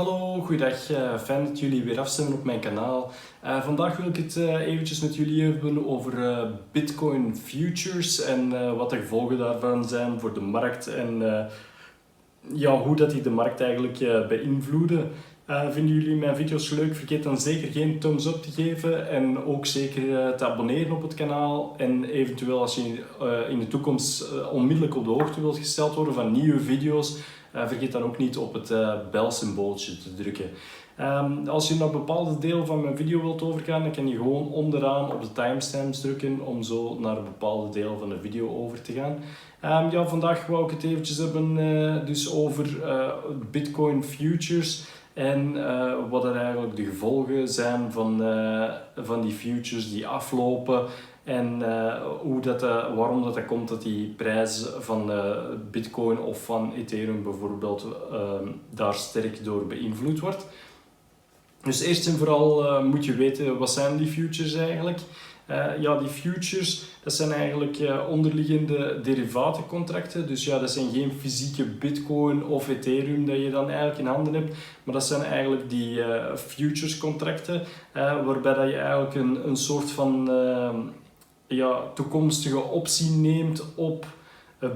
Hallo, goeiedag. Uh, fijn dat jullie weer afstemmen op mijn kanaal. Uh, vandaag wil ik het uh, eventjes met jullie hebben over Bitcoin futures en wat de gevolgen daarvan zijn voor de markt en ja, hoe dat die de markt eigenlijk beïnvloeden. Vinden jullie mijn video's leuk? Vergeet dan zeker geen thumbs up te geven en ook zeker te abonneren op het kanaal. En eventueel als je in de toekomst onmiddellijk op de hoogte wilt gesteld worden van nieuwe video's, vergeet dan ook niet op het belsymbooltje te drukken. Um, als je naar bepaalde delen van mijn video wilt overgaan, dan kan je gewoon onderaan op de timestamps drukken om zo naar een bepaalde deel van de video over te gaan. Um, ja, vandaag wou ik het eventjes hebben dus over Bitcoin futures en wat er eigenlijk de gevolgen zijn van, van die futures die aflopen en uh, hoe dat, waarom dat, dat komt dat die prijs van Bitcoin of van Ethereum bijvoorbeeld ehm, daar sterk door beïnvloed wordt. Dus eerst en vooral moet je weten wat zijn die futures eigenlijk. Ja, die futures dat zijn eigenlijk onderliggende derivatencontracten. Dus ja, dat zijn geen fysieke Bitcoin of Ethereum dat je dan eigenlijk in handen hebt. Maar dat zijn eigenlijk die futures contracten waarbij dat je eigenlijk een, een soort van ja, toekomstige optie neemt op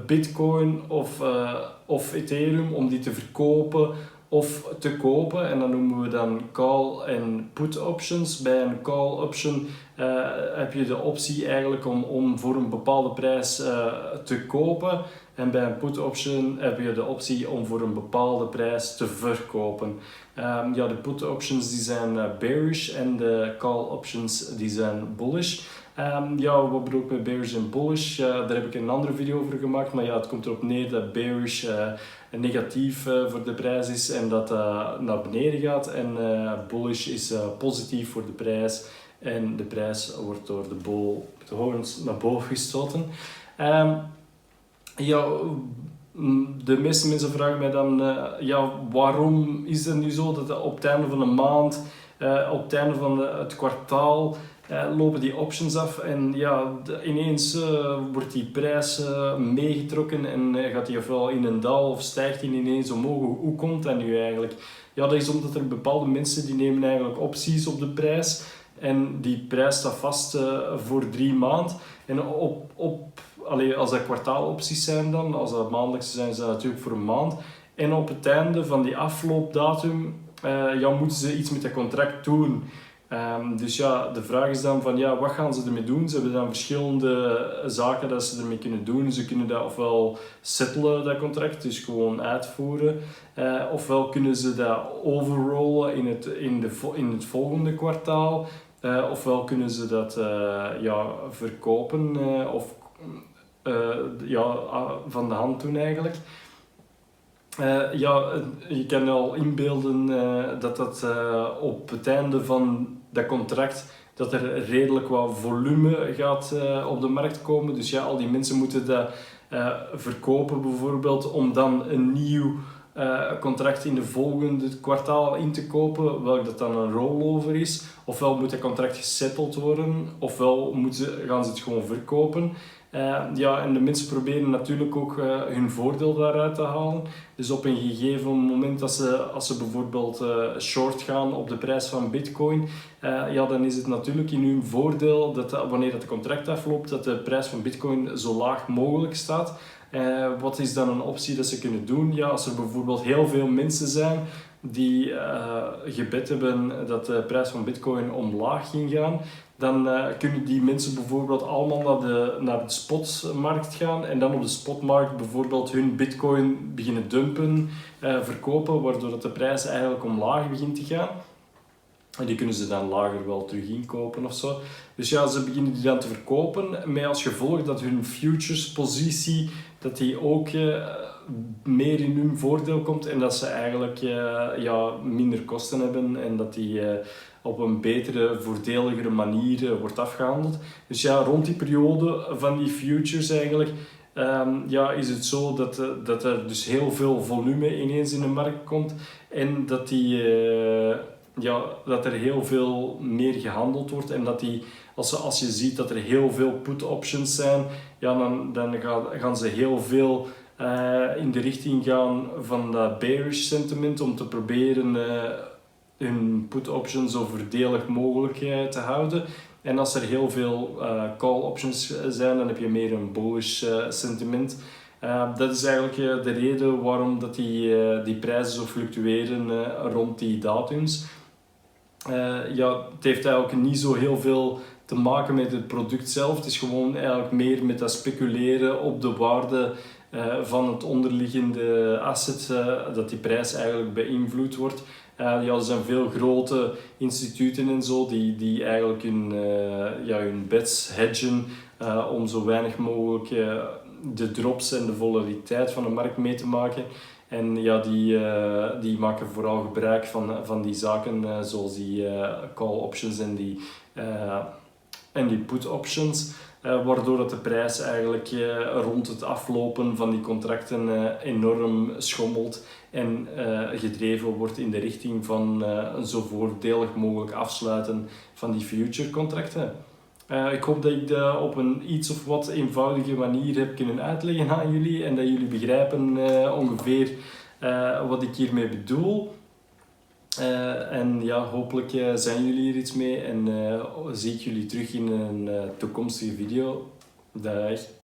Bitcoin of, of Ethereum om die te verkopen of te kopen. En dan noemen we dan call en put options. Bij een call option uh, heb je de optie eigenlijk om, om voor een bepaalde prijs te kopen. En bij een put option heb je de optie om voor een bepaalde prijs te verkopen. Um, ja, de put options die zijn bearish en de call options die zijn bullish. Um, ja, wat bedoel ik met bearish en bullish? Daar heb ik een andere video over gemaakt, maar ja, het komt erop neer dat bearish negatief voor de prijs is en dat dat naar beneden gaat. En bullish is positief voor de prijs en de prijs wordt door de bull de horens naar boven gestoten. Um, ja, de meeste mensen vragen mij dan, ja, waarom is het nu zo dat op het einde van de maand, op het einde van de, het kwartaal, uh, lopen die options af en ja, ineens uh, wordt die prijs meegetrokken en gaat die ofwel in een dal of stijgt die ineens omhoog. Hoe, hoe komt dat nu eigenlijk? Ja, dat is omdat er bepaalde mensen die nemen eigenlijk opties op de prijs en die prijs staat vast voor drie maanden. En op, op, allee, als dat kwartaalopties zijn dan, als dat maandelijkse zijn, zijn dat natuurlijk voor een maand. En op het einde van die afloopdatum ja, moeten ze iets met dat contract doen. Um, dus ja, de vraag is dan van ja, wat gaan ze ermee doen? Ze hebben dan verschillende zaken dat ze ermee kunnen doen. Ze kunnen dat ofwel settelen, dat contract, dus gewoon uitvoeren. Uh, ofwel kunnen ze dat overrollen in het, in de, in het volgende kwartaal. Uh, ofwel kunnen ze dat uh, ja, verkopen of ja, van de hand doen eigenlijk. Uh, ja, je kan al inbeelden uh, dat dat op het einde van dat contract dat er redelijk wat volume gaat op de markt komen. Dus ja, al die mensen moeten dat verkopen bijvoorbeeld om dan een nieuw contract in de volgende kwartaal in te kopen, welk dat dan een rollover is. Ofwel moet dat contract gesetteld worden, ofwel moeten, gaan ze het gewoon verkopen. Uh, ja, en de mensen proberen natuurlijk ook uh, hun voordeel daaruit te halen. Dus op een gegeven moment, als ze, als ze bijvoorbeeld uh, short gaan op de prijs van Bitcoin, ja, dan is het natuurlijk in hun voordeel dat wanneer het contract afloopt, dat de prijs van Bitcoin zo laag mogelijk staat. wat is dan een optie dat ze kunnen doen? Ja, als er bijvoorbeeld heel veel mensen zijn die gebed hebben dat de prijs van Bitcoin omlaag ging gaan, dan uh, kunnen die mensen bijvoorbeeld allemaal naar de, naar de spotmarkt gaan en dan op de spotmarkt bijvoorbeeld hun bitcoin beginnen dumpen, uh, verkopen, waardoor dat de prijs eigenlijk omlaag begint te gaan. En die kunnen ze dan lager wel terug inkopen of zo. Dus ja, ze beginnen die dan te verkopen met als gevolg dat hun futures positie dat die ook uh, meer in hun voordeel komt en dat ze eigenlijk ja, minder kosten hebben en dat die op een betere, voordeligere manier eh, wordt afgehandeld. Dus ja, rond die periode van die futures eigenlijk, um, ja, is het zo dat, eh, dat er dus heel veel volume ineens in de markt komt en dat, die, ja, dat er heel veel meer gehandeld wordt en dat die, als, als je ziet dat er heel veel put options zijn, ja, dan, dan gaan ze heel veel in de richting gaan van dat bearish sentiment om te proberen hun put options zo voordelig mogelijk te houden. En als er heel veel call options zijn, dan heb je meer een bullish sentiment. Dat is eigenlijk de reden waarom dat die, die prijzen zo fluctueren rond die datums. ja, het heeft eigenlijk niet zo heel veel te maken met het product zelf. Het is gewoon eigenlijk meer met dat speculeren op de waarde van het onderliggende asset, dat die prijs eigenlijk beïnvloed wordt. ja, er zijn veel grote instituten en zo die, die eigenlijk hun, ja, hun bets hedgen om zo weinig mogelijk de drops en de volatiliteit van de markt mee te maken. En ja, die, die maken vooral gebruik van, van die zaken zoals die call options en die, en die put options. waardoor dat de prijs eigenlijk rond het aflopen van die contracten enorm schommelt en gedreven wordt in de richting van een zo voordelig mogelijk afsluiten van die future contracten. Uh, ik hoop dat ik dat op een iets of wat eenvoudige manier heb kunnen uitleggen aan jullie en dat jullie begrijpen ongeveer wat ik hiermee bedoel. En ja, hopelijk zijn jullie hier iets mee en zie ik jullie terug in een toekomstige video. Dag!